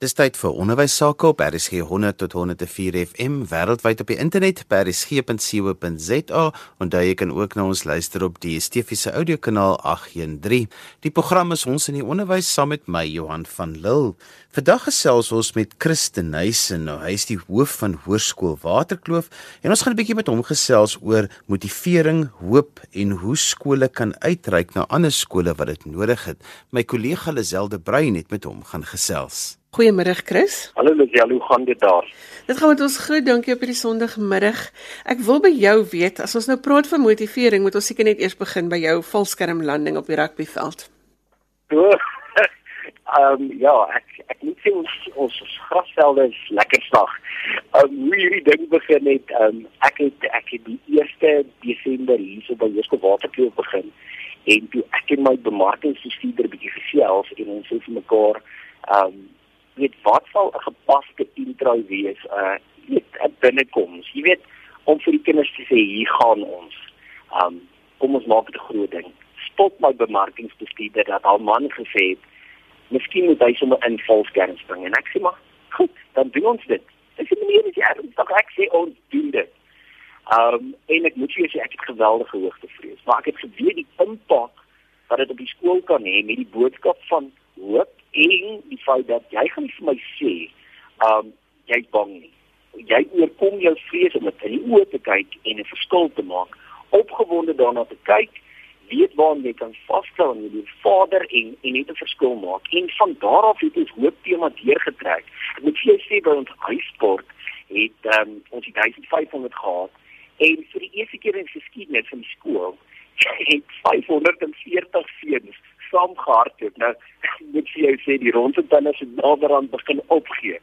Dis tyd vir onderwys sake op RSG 100 tot 104 FM wêreldwyd op die internet by rsg.co.za en daar jy kan ook na ons luister op die Stefiese audiokanaal 813. Die program is ons in die onderwys saam met my Johan van Lille. Vandag gesels ons met Christen Nysen. Nou, hy is die hoof van Hoërskool Waterkloof en ons gaan 'n bietjie met hom gesels oor motivering, hoop en hoe skole kan uitreik na ander skole wat dit nodig het. My kollega Liselde Brein het met hom gaan gesels. Goeiemôre Chris. Hallo Lisel, hoe gaan dit daar? Dit gaan met ons goed, dankie op hierdie Sondagmiddag. Ek wil by jou weet, as ons nou praat van motivering, moet ons seker net eers begin by jou valskermlanding op die rugbyveld. Ehm um, ja, ek ek moet sê ons ons grasvelde is lekker sag. Ehm um, hoe hierdie ding begin het, ehm um, ek het ek het die 1 Desember hierso by Hoërskool Waterkloof begin en toe ek en my bemarkingsbestuurder bietjie gesels en ons sê vir mekaar ehm um, weet wat sal 'n gepaste intro wees uh weet 'n binnekoms? Jy weet om vir die kinders te sê hier gaan ons. Um kom ons maak dit 'n groot ding. Stop my bemarkingsbestuurder dat al man gesê het miskien moet hy sommer in volskern spring. En ek sê maar goed dan doen ons dit. Dis 'n manier wat jy dan ek sê ons doen dit. Um en ek moet jou sê ek het geweldige hoogtevrees maar ek het geweet die impak wat dit op die skool kan hê met die boodskap van hoop en die feit dat jy gaan vir my sê, ehm um, jy's bang nie. Jy oorkom jou vrees om dit in die oë te kyk en 'n verskil te maak. Opgewonde daarna te kyk, weet waar jy kan vasstel en jy vader en en net 'n verskil maak. En van daar af het ons hoop tema deurgetrek. Ek moet vir jou sê by ons huisport het um, ons 1500 gehad en vir die eerste keer in die geskiedenis van die skool het 540 seuns saamgehardloop. Nou moet jy sê die rondetanners het naderhand begin opgee.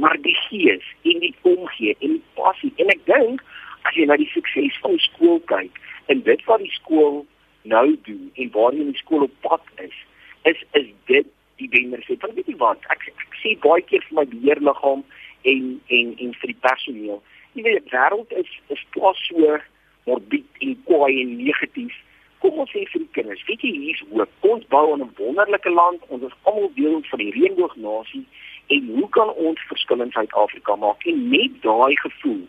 Maar die gees en die omgee en die passie en ek dink as jy na die sukses van die skool kyk en dit wat die skool nou doen en waar die skool op pad is, is is dit die wenner sê. Want weet jy wat? Ek, ek sê baie keer vir my beheerliggaam en en en vir die personeel. Jy weet die wêreld is is plaas so morbied en kwaai en negatief kom ons sê vir die kinders, weet jy hier's hoop. Ons bou 'n wonderlike land. Ons is almal deel van die reënboognasie en hoe kan ons verskil in Suid-Afrika maak? En net daai gevoel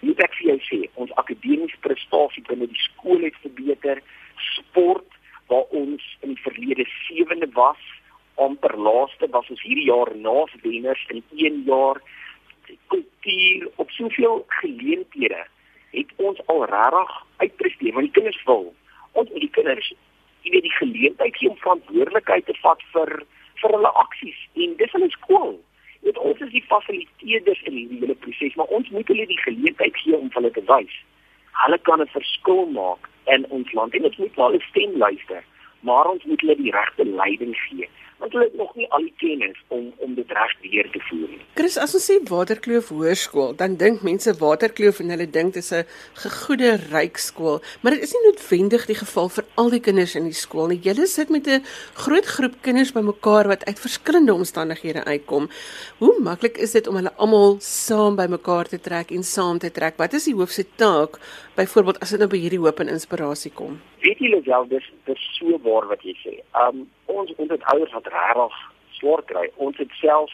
moet ek vir jou sê, ons akademiese prestasie binne die skool het verbeter. Sport waar ons in die verlede sewende was, amper laaste was ons hierdie jaar naas wenners in 1 jaar. Kultuur op soveel geleenthede het ons al regtig uitpresteer want die kinders wil ons moet die kinders jy weet die geleentheid gee om verantwoordelikheid te vat vir vir hulle aksies en dis hulle skool. Weet ons is die fasiliteerders in hierdie hele proses, maar ons moet hulle die geleentheid gee om hulle te wys. Hulle kan 'n verskil maak in ons land en ons moet hulle stem luister, maar ons moet hulle die regte leiding gee want hulle het nog nie al die kennis om om dit reg beheer te voer nie. Chris, as ons sê Waterkloof Hoërskool, dan dink mense Waterkloof en hulle dink dit is 'n gegoede ryk skool, maar dit is nie noodwendig die geval vir al die kinders in die skool nie. Julle sit met 'n groot groep kinders bymekaar wat uit verskillende omstandighede uitkom. Hoe maklik is dit om hulle almal saam bymekaar te trek en saam te trek? Wat is die hoofse taak byvoorbeeld as dit nou by hierdie hoop en inspirasie kom? Weet julle self dis dis so waar wat jy sê. Um ons ons het ouers wat regtig swaar kry. Ons het self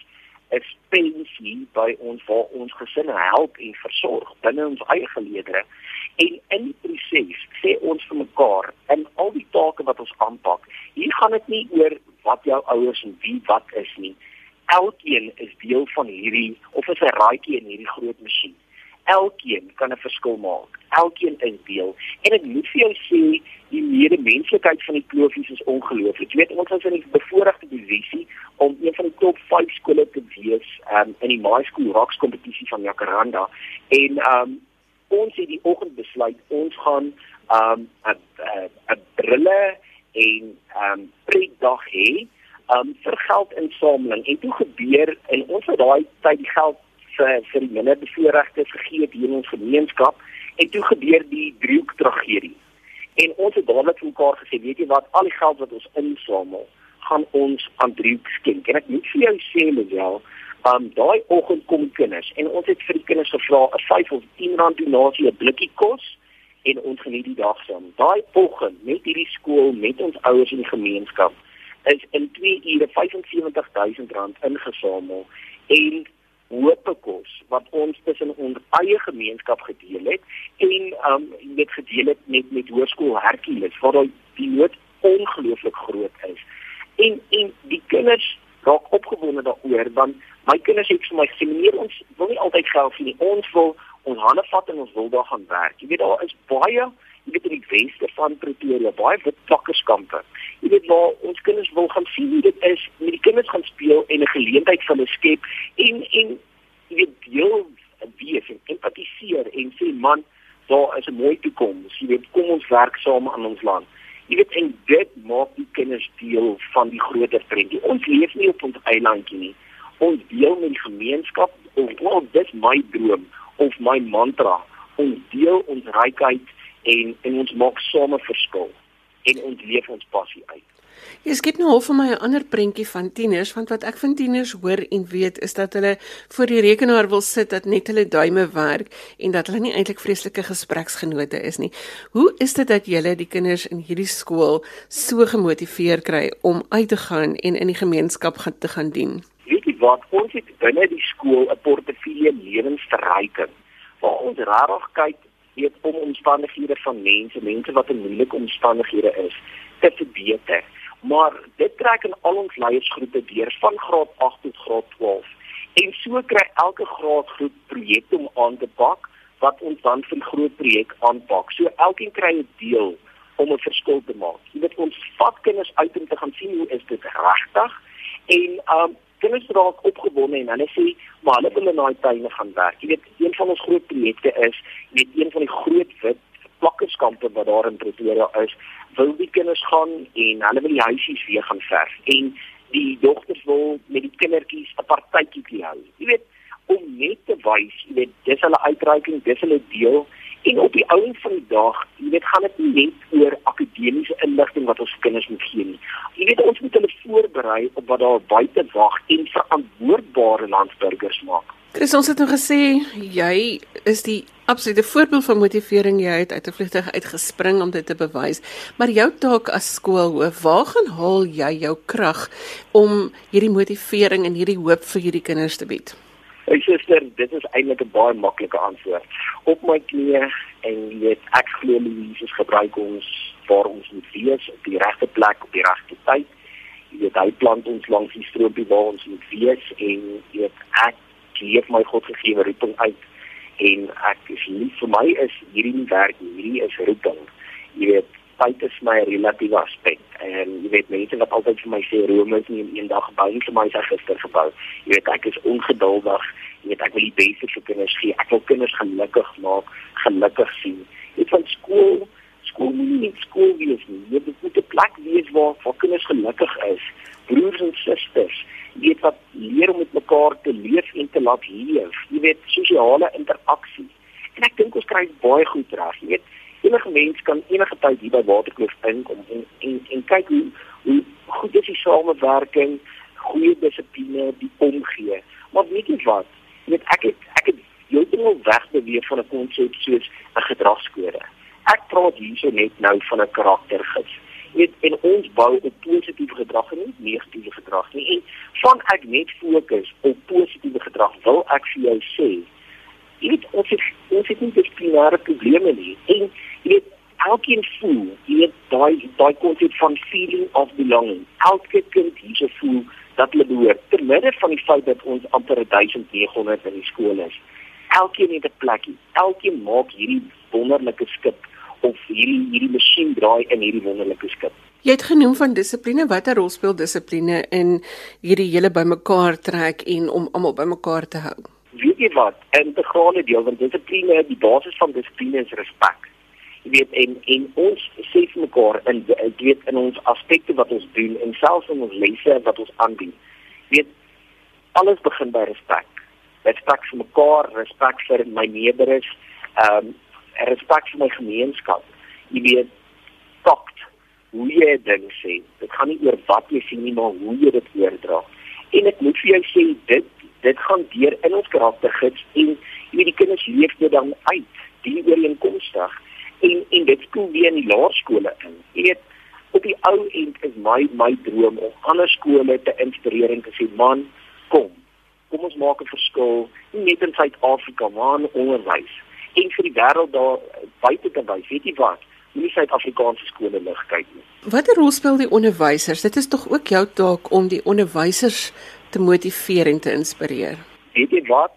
'n pensie by ons waar ons gesinne help en versorg binne ons eie geleedere. En in die proses sê ons vir mekaar en al die take wat ons aanpak, hier gaan dit nie oor wat jou ouers en wie wat is nie. Elkeen is deel van hierdie of is 'n raadjie in hierdie groot masjien elkeen kan 'n verskil maak. Elkeen is deel. En ek moet vir jou sê, die medemenslikheid van die kloofies is ongelooflik. Jy weet ons is in 'n bevoordeelde posisie om een van die top 5 skole te wees um, in die My School Rocks kompetisie van Jacaranda. En um ons het die oggend besluit ons gaan um 'n 'n brille en um pretdag hê um vir geldinsameling. En toe gebeur en ons het daai tyd die geld vir vir die minder bevoorregte gegee in ons gemeenskap en toe gebeur die driehoek tragedie. En ons het dadelik vir mekaar gesê, weet jy wat, al die geld wat ons insamel, gaan ons aan driehoek skenk. En ek moet vir jou sê, Miguel, um daai oggend kom kinders en ons het vir die kinders gevra 'n 5 of 10 rand donasie 'n blikkie kos en ons geniet die dag saam. Daai oggend met hierdie skool, met ons ouers die gemeenskap, is in 2 ure 75000 rand ingesamel en hoopekos wat ons tussen ons eie gemeenskap gedeel het en um met gedeel het met met hoërskool Hercules waar die nood ongelooflik groot is. En en die kinders raak opgewonde daaroor want my kinders het vir my gesê meneer ons wil nie altyd geld vir nie. Ons wil ons hande vat en ons wil daar gaan werk. Jy weet daar is baie jy weet in die weste van Pretoria baie wit plakkerskampe. Jy weet waar ons kinders wil gaan sien hoe dit is met die kinders gaan speel en 'n geleentheid vir hulle skep en en jy weet deel wees en empatiseer en sê man daar is 'n mooi toekoms. Jy weet kom ons werk saam aan ons land. Jy weet en dit maak die kinders deel van die groter prentjie. Ons leef nie op ons eilandjie nie. Ons deel met die gemeenskap of well, dis my droom of my mantra. Ons deel ons rykheid en en ons maak same verskil en ons leef ons passie uit. Jy skep nou half vir my 'n ander prentjie van tieners want wat ek van tieners hoor en weet is dat hulle voor die rekenaar wil sit dat net hulle duime werk en dat hulle nie eintlik vreeslike gespreksgenote is nie. Hoe is dit dat julle die kinders in hierdie skool so gemotiveer kry om uit te gaan en in die gemeenskap gaan te gaan dien? Weet jy wat ons het binne die skool 'n portefeulje lewensverryking waar ons regtig kyk weet om omstandighede van mense, mense wat in moeilike omstandighede is, te verbeter. Maar dit trek in al ons leiersgroepe deur van graad 8 tot graad 12. En so kry elke graadgroep projekte om aan te pak wat ons dan vir groot projek aanpak. So elkeen kry 'n deel om 'n verskil te maak. Jy weet ons vat kinders uit om te gaan sien hoe is dit regtig en um kinders raak opgewonde en hulle sê maar hulle wil in daai tuine gaan werk. Jy weet een van ons groot projekte is weet een van die groot wit plakkerskampe wat daar in Pretoria is, wil die kinders gaan en hulle wil die huisies weer gaan verf en die dogters wil met die kindertjies 'n partytjie hou. Jy weet om net te wys, jy weet dis hulle uitreiking, dis hulle deel En op die ouens van die dag, jy weet, gaan dit nie net oor akademiese inligting wat ons kinders moet gee nie. Jy weet ons moet hulle voorberei op wat daar buite wag en verantwoordbare landsburgers maak. Chris, ons het nou gesê jy is die absolute voorbeeld van motivering jy het uit 'n vliegtuig uitgespring om dit te bewys. Maar jou taak as skoolhoof, waar gaan haal jy jou krag om hierdie motivering en hierdie hoop vir hierdie kinders te bied? Hey suster, dit is eintlik 'n baie maklike antwoord. Op my knieë en jy weet, ek glo Jesus gebruik ons waar ons moet wees op die regte plek op die regte tyd. Jy weet, hy plant ons langs die stroopie waar ons moet wees en jy weet, ek leef my God gegee roeping uit en ek is lief vir my is hierdie nie werk nie, hierdie is roeping. Jy weet, tyd is my relatiewe aspek. En jy weet mense wat altyd vir my sê Rome is nie in een dag gebou nie, vir my is dit gister gebou. Jy weet ek is ongeduldig. Jy weet ek wil die beste vir kinders gee. Ek wil kinders gelukkig maak, gelukkig sien. Dit van skool, skool moet nie skool wees nie. Jy moet 'n plek wees waar waar kinders gelukkig is. Broers en susters, jy weet wat leer om met mekaar te leef en te laat leef. Jy weet sosiale interaksie. En ek dink ons kry baie goed reg. Jy weet enige mens kan enige tyd hier by Waterkloof inkom en en en kyk hoe hoe goed is die samewerking, goeie dissipline, die omgee. Maar weet jy wat? Jy weet ek het ek het heeltemal wegbeweeg van 'n konsep soos 'n gedragskode. Ek praat hierso net nou van 'n karaktergids. Jy weet en ons bou op positiewe gedrag en nie negatiewe gedrag nie. En van ek net fokus op positiewe gedrag, wil ek vir jou sê Jy weet ons het ons het nie dissiplinêre probleme nie. En elkeen voel, jy weet daai daai konsep van feeling of belonging. Elke kind hierse voel dat hulle behoort. Terwyl van die feit dat ons amper 1900 in die skool is. Elkeen het 'n plekkie. Elkeen maak hierdie wonderlike skip of hierdie hierdie masjien draai in hierdie wonderlike skip. Jy het genoem van dissipline, watter rol speel dissipline in hierdie hele bymekaar trek en om almal bymekaar te hou? weet jy wat, integrale deel van dissipline, die basis van dissipline is respek. Jy weet en en ons sê vir mekaar in ek weet in ons aspekte wat ons doen en selfs in ons lesse wat ons aanbied. Jy weet alles begin by respek. Respek vir mekaar, respek vir my nederes, ehm um, respek vir my gemeenskap. Jy weet takt hoe jy dink sê. Dit gaan nie oor wat jy sê nie, maar hoe jy dit oordra. En ek moet vir jou sê dit dit gaan deur in ons karaktergids en jy weet die kinders leef dit dan uit die ooreenkomstig en en dit kom weer in die laerskole in jy weet op die ou end is my my droom om ander skole te inspireer en te sê man, kom. Kom ons maak 'n verskil nie net in Suid-Afrika maar in onderwys en vir die wêreld daar buite te wys. Weet jy wat? Nie Suid-Afrikaanse skole lig kyk nie. Watter rol speel die onderwysers? Dit is tog ook jou taak om die onderwysers te motiveer en te inspireer. Weet jy wat?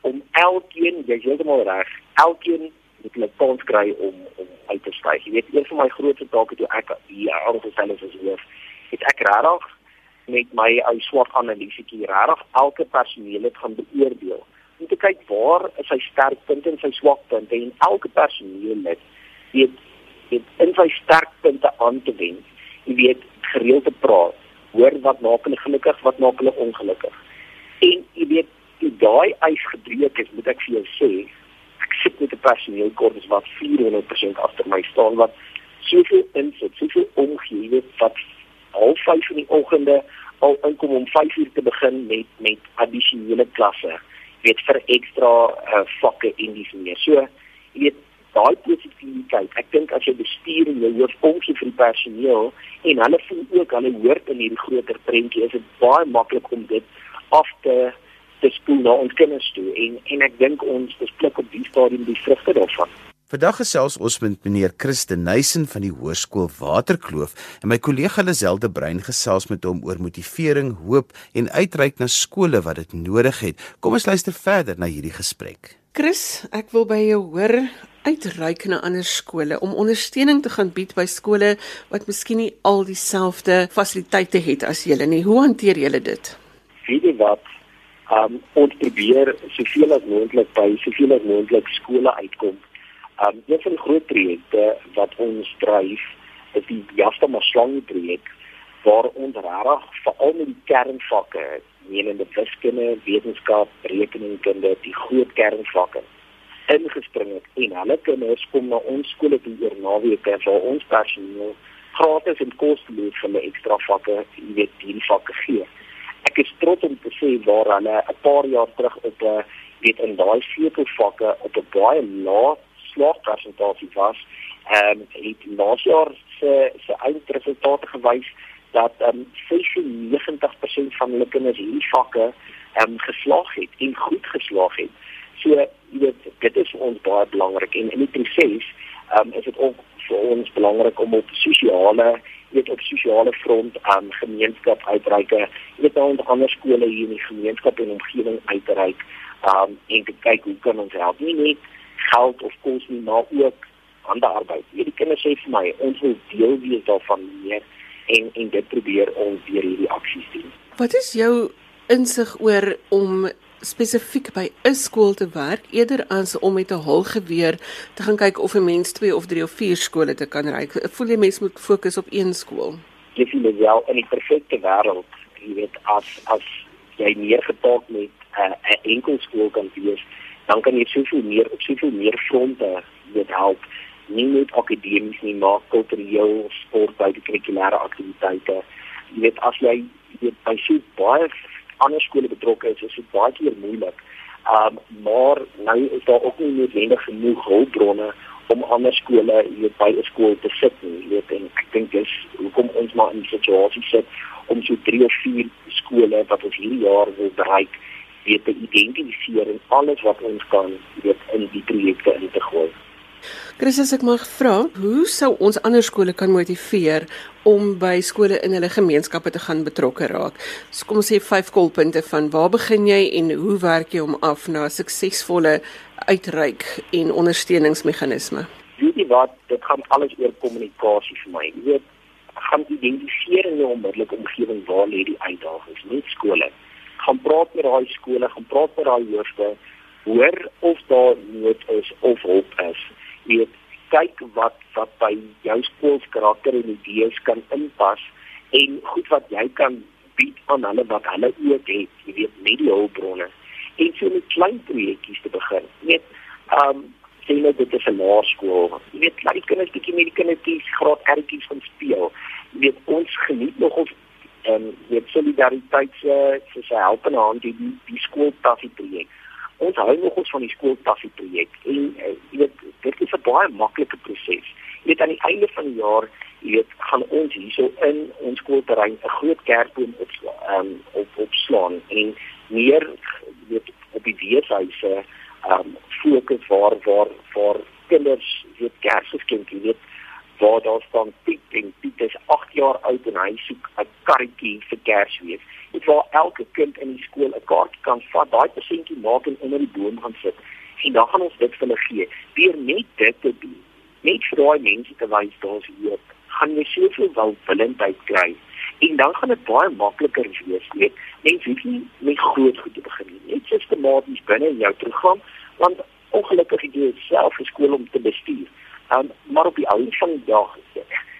Om elkeen, jy is heeltemal reg, elkeen moet 'n kans kry om om uit te styg. Jy weet, een van my grootste take toe ek hier aangestel is as hoof, het ek regtig met my ou swak analisiekie regtig elke personeel het gaan beoordeel om te kyk waar is sy sterkpunte en sy swakpunte en elke personeel net weet weet in sy sterkpunte aan te wend. Jy weet gereeld te praat, hoor wat maak hulle gelukkig, wat maak hulle ongelukkig. En jy weet, die daai eis gebreek is, moet ek vir jou sê, sit met 'n personeelkorpus wat 400% agter my staan wat soveel insit, soveel omgee, jy wat al 5 in die oggende al inkom om 5 uur te begin met met addisionele klasse, weet vir ekstra uh, vakke en dis meer. So, jy weet daai positiwiteit. Ek dink as jy bestuur en jy omgee vir die personeel en hulle voel ook hulle hoort in hierdie groter prentjie, is dit baie maklik om dit af te te spoel na ons kinders toe en en ek dink ons bespreek op die stadium die vrugte daarvan. Vandag gesels ons met meneer Christen Nysen van die Hoërskool Waterkloof en my kollega Lazelde Brein gesels met hom oor motivering, hoop en uitreik na skole wat dit nodig het. Kom ons luister verder na hierdie gesprek. Chris, ek wil by jou hoor uitreik na ander skole om ondersteuning te gaan bied by skole wat miskien nie al dieselfde fasiliteite het as julle nie. Hoe hanteer julle dit? Weet jy wat? Um ons probeer soveel as moontlik by soveel as moontlik skole uitkom Um een van die groot projekte wat ons dryf is die Jasta Maslang projek waar ons regtig veral met die kernvakke, menende wiskunde, wetenskap, rekeningkunde, die groot kernvakke ingespring het en hulle kinders kom na ons skole toe oor naweke waar ons personeel gratis en kosteloos vir hulle ekstra vakke, jy weet, hierdie vakke gee. Ek is trots om te sê waar hulle 'n paar jaar terug op 'n weet in daai vier vakke op 'n baie lae slaagpersentasie was, ehm um, het laas jaar se se eindresultate gewys dat ehm um, 96% van hulle kinders hierdie vakke ehm um, geslaag het en goed geslaag het. So jy weet dit is vir ons baie belangrik en in die proses ehm um, is dit ook vir ons belangrik om op sosiale weet op sosiale front aan um, gemeenskap uitreike weet nou onder ander skole hier in die gemeenskap en omgewing uitreik um, en te kyk hoe kan ons help nie net geld of kos nie maar ook hande arbeid. Hierdie kinders sê vir my ons wil deel wees daarvan meer en en dit probeer ons deur hierdie aksies doen. Wat is jou insig oor om spesifiek by 'n skool te werk eerder as om met 'n holgeweer te gaan kyk of 'n mens 2 of 3 of 4 skole te kan ry. Voel jy mens moet fokus op een skool? Dis nie wel in die perfekte wêreld, jy weet as as jy meer getaak met 'n uh, 'n enkel skool kan wees, dan kan jy soveel meer op soveel meer fronte dit help nie net akademies nie maar kultureel sport kurrikulêre aktiwiteite jy weet as jy weet by so baie ander skole betrokke is is dit baie keer moeilik um, maar nou is daar ook nie noodwendig genoeg hulpbronne om ander skole hier by 'n skool te sit nie jy weet en ek dink dis hoekom ons maar in 'n situasie sit om so 3 of 4 skole wat ons hierdie jaar wil bereik weet te identifiseer en alles wat ons kan weet in die projekte in te gooi. Chris, as ek mag vra, hoe sou ons ander skole kan motiveer om by skole in hulle gemeenskappe te gaan betrokke raak? So kom ons sê vyf kolpunte van waar begin jy en hoe werk jy om af na suksesvolle uitreik en ondersteuningsmeganisme? Weet jy wat, dit gaan alles oor kommunikasie vir my. Jy weet, gaan identifiseer in jou onmiddellike omgewing waar lê die uitdagings, nie skole gaan praat met daai skole, gaan praat met daai hoofde, hoor of daar nood is of hulp is. Weet, kyk wat wat by jou skool se karakter en idees kan inpas en goed wat jy kan bied aan hulle wat hulle ook het, jy weet, met die hulpbronne. En so met klein projekkies te begin. Jy weet, ehm um, sien nou dit is 'n laerskool. Jy weet, laat die kinders bietjie met die kindertjies graad ertjies van speel. Jy weet, ons geniet nog ons en met solidariteit se se se helpende hand die die, skooltassie projek. Ons hou nog ons van die skooltassie projek en uh, jy weet dit is 'n baie maklike proses. Jy weet aan die einde van die jaar jy weet gaan ons hierso in ons skoolterrein 'n groot kerkboom op um, op opslaan en meer weet op die weeshuise um fokus waar waar waar kinders weet kersgeskenk jy weet waar daar staan Piet en Piet is 8 jaar oud en hy soek 'n karretjie vir Kersfees. Dit waar elke kind in die skool 'n kaartjie kan vat, daai persentjie maak en onder die boom gaan sit. En dan gaan ons dit vir hulle gee. Deur net dit te doen, net vir daai mense te wys daar's hoop. Gaan jy soveel welwillendheid kry? En dan gaan dit baie makliker wees net net hoef nie met groot goed te begin nie. Net sistematies binne in jou program want ongelukkig jy self 'n skool om te bestuur. Um, maar op die ou van die dag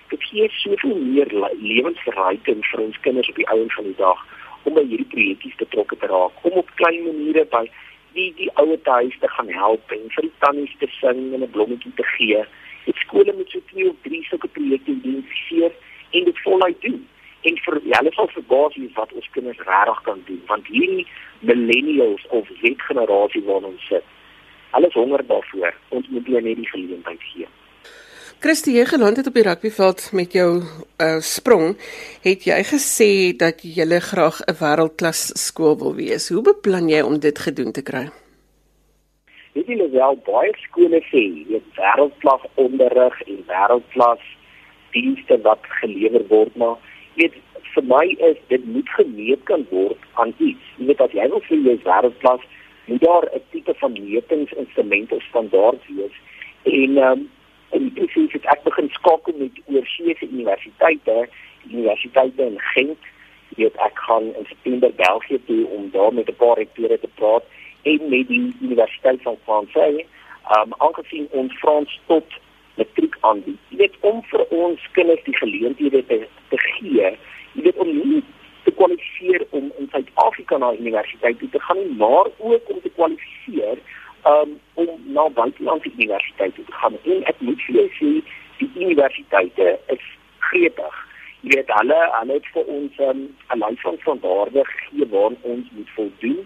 dit gee soveel meer lewensverryking vir ons kinders op die ou van die dag om by hierdie projekkies betrokke te raak om op klein maniere by die die ouer huis te gaan help en vir die tannies te sing en 'n blommetjie te gee die skole moet so twee of drie sulke projekte identifiseer en dit voluit doen. En vir hulle sal verbaas wees wat ons kinders regtig kan doen want hierdie millennials of Z-generasie waarna ons sit, alles honger daarvoor. Ons moet hulle net die geleentheid gee. Christie, jy geland het op die rugbyveld met jou uh, sprong, het jy gesê dat jy graag 'n wêreldklas skool wil wees. Hoe beplan jy om dit gedoen te kry? weet julle wel baie skole sê jy wêreldklas onderrig en wêreldklas dienste wat gelewer word maar weet vir my is dit moet gemeet kan word aan iets jy weet as jy wil jy is wêreldklas moet daar 'n tipe van metingsinstrumente standaard wees en um, en presies het ek begin skakel met oorseese universiteite universiteite in Gent jy weet ek gaan in September België toe om daar met 'n paar rektore te praat en met die Universiteit van Frankryk, um aangesien ons Frans tot matriek aanbied. Jy weet om vir ons kinders die geleenthede te, te gee, jy weet om nie te kwalifiseer om in Suid-Afrika na universiteit te gaan nie, maar ook om te kwalifiseer um na buitelandse universiteite te gaan. En ek moet vir jou sê, die universiteite is gretig. Jy weet hulle, hulle het vir ons um, 'n um, lys van standaarde gegee waaraan ons moet voldoen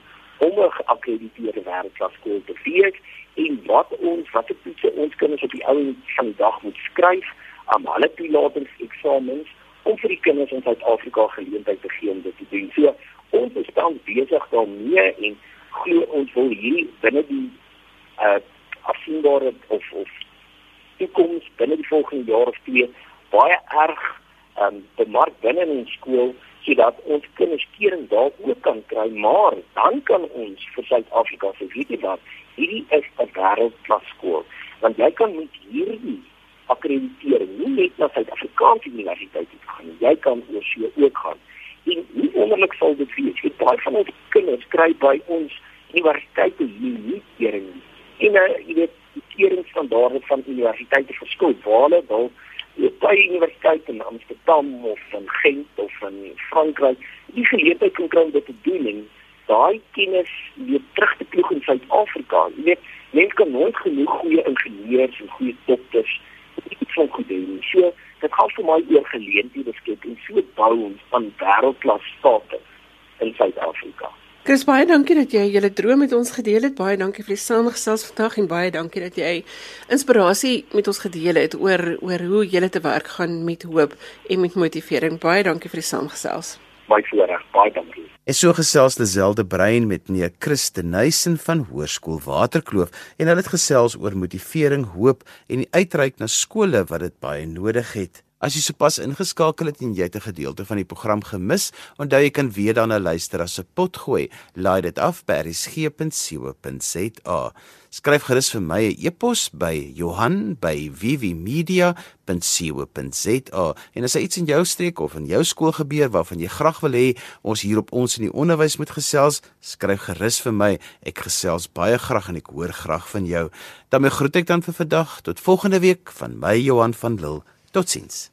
om 'n geakkrediteerde wêreldklaskool te wees en wat ons wat se toetse ons kinders op die ou van die dag moet skryf aan hulle toelatingseksamens om vir die kinders in Suid-Afrika geleentheid te gee om dit te doen. So ons is tans besig daarmee en glo ons wil hier binne die uh afsienbare of of toekoms binne die volgende jaar of twee baie erg um bemark binne in skool sodat ons kinders kering daar ook kan kry, maar dan kan ons vir Suid-Afrika sê, weet jy wat, hierdie is 'n wêreldklas skool, want jy kan met hierdie akkreditering nie net na Suid-Afrikaanse universiteite gaan nie, jy kan oor see ook gaan. En nie wonderlik sal dit wees, jy baie van ons kinders kry by ons universiteite hier nie kering nie. En uh, jy weet, die keringstandaarde van universiteite verskil, waar hulle dalk by universiteite in Amsterdam of in Gent of in Frankryk die geleentheid kan kry om dit te doen en daai kennis weer terug te ploeg in Suid-Afrika. Jy weet, mense kan nooit genoeg goeie ingenieurs en goeie dokters iets van goed doen. So, dit gaan vir my oor geleenthede skep en so bou ons van wêreldklas state in Suid-Afrika. Chris baie dankie dat jy julle droom met ons gedeel het. Baie dankie vir die samestelling vandag en baie dankie dat jy inspirasie met ons gedeel het oor oor hoe jy te werk gaan met hoop en met motivering. Baie dankie vir die samestelling. Baie voorreg. Baie dankie. En so gesels Lazelde Brein met meneer Christenuisen van Hoërskool Waterkloof en hulle het gesels oor motivering, hoop en die uitreik na skole wat dit baie nodig het. As jy sopas ingeskakel het en jy het 'n gedeelte van die program gemis, onthou jy kan weer daarna luister as 'n pot gooi. Laai dit af by resgep.co.za. Skryf gerus vir my 'n e-pos by Johan@vvmedia.co.za. En as iets in jou streek of in jou skool gebeur waarvan jy graag wil hê ons hier op ons in die onderwys moet gesels, skryf gerus vir my. Ek gesels baie graag en ek hoor graag van jou. Dan groet ek dan vir vandag tot volgende week van my Johan van Lille. Totsiens.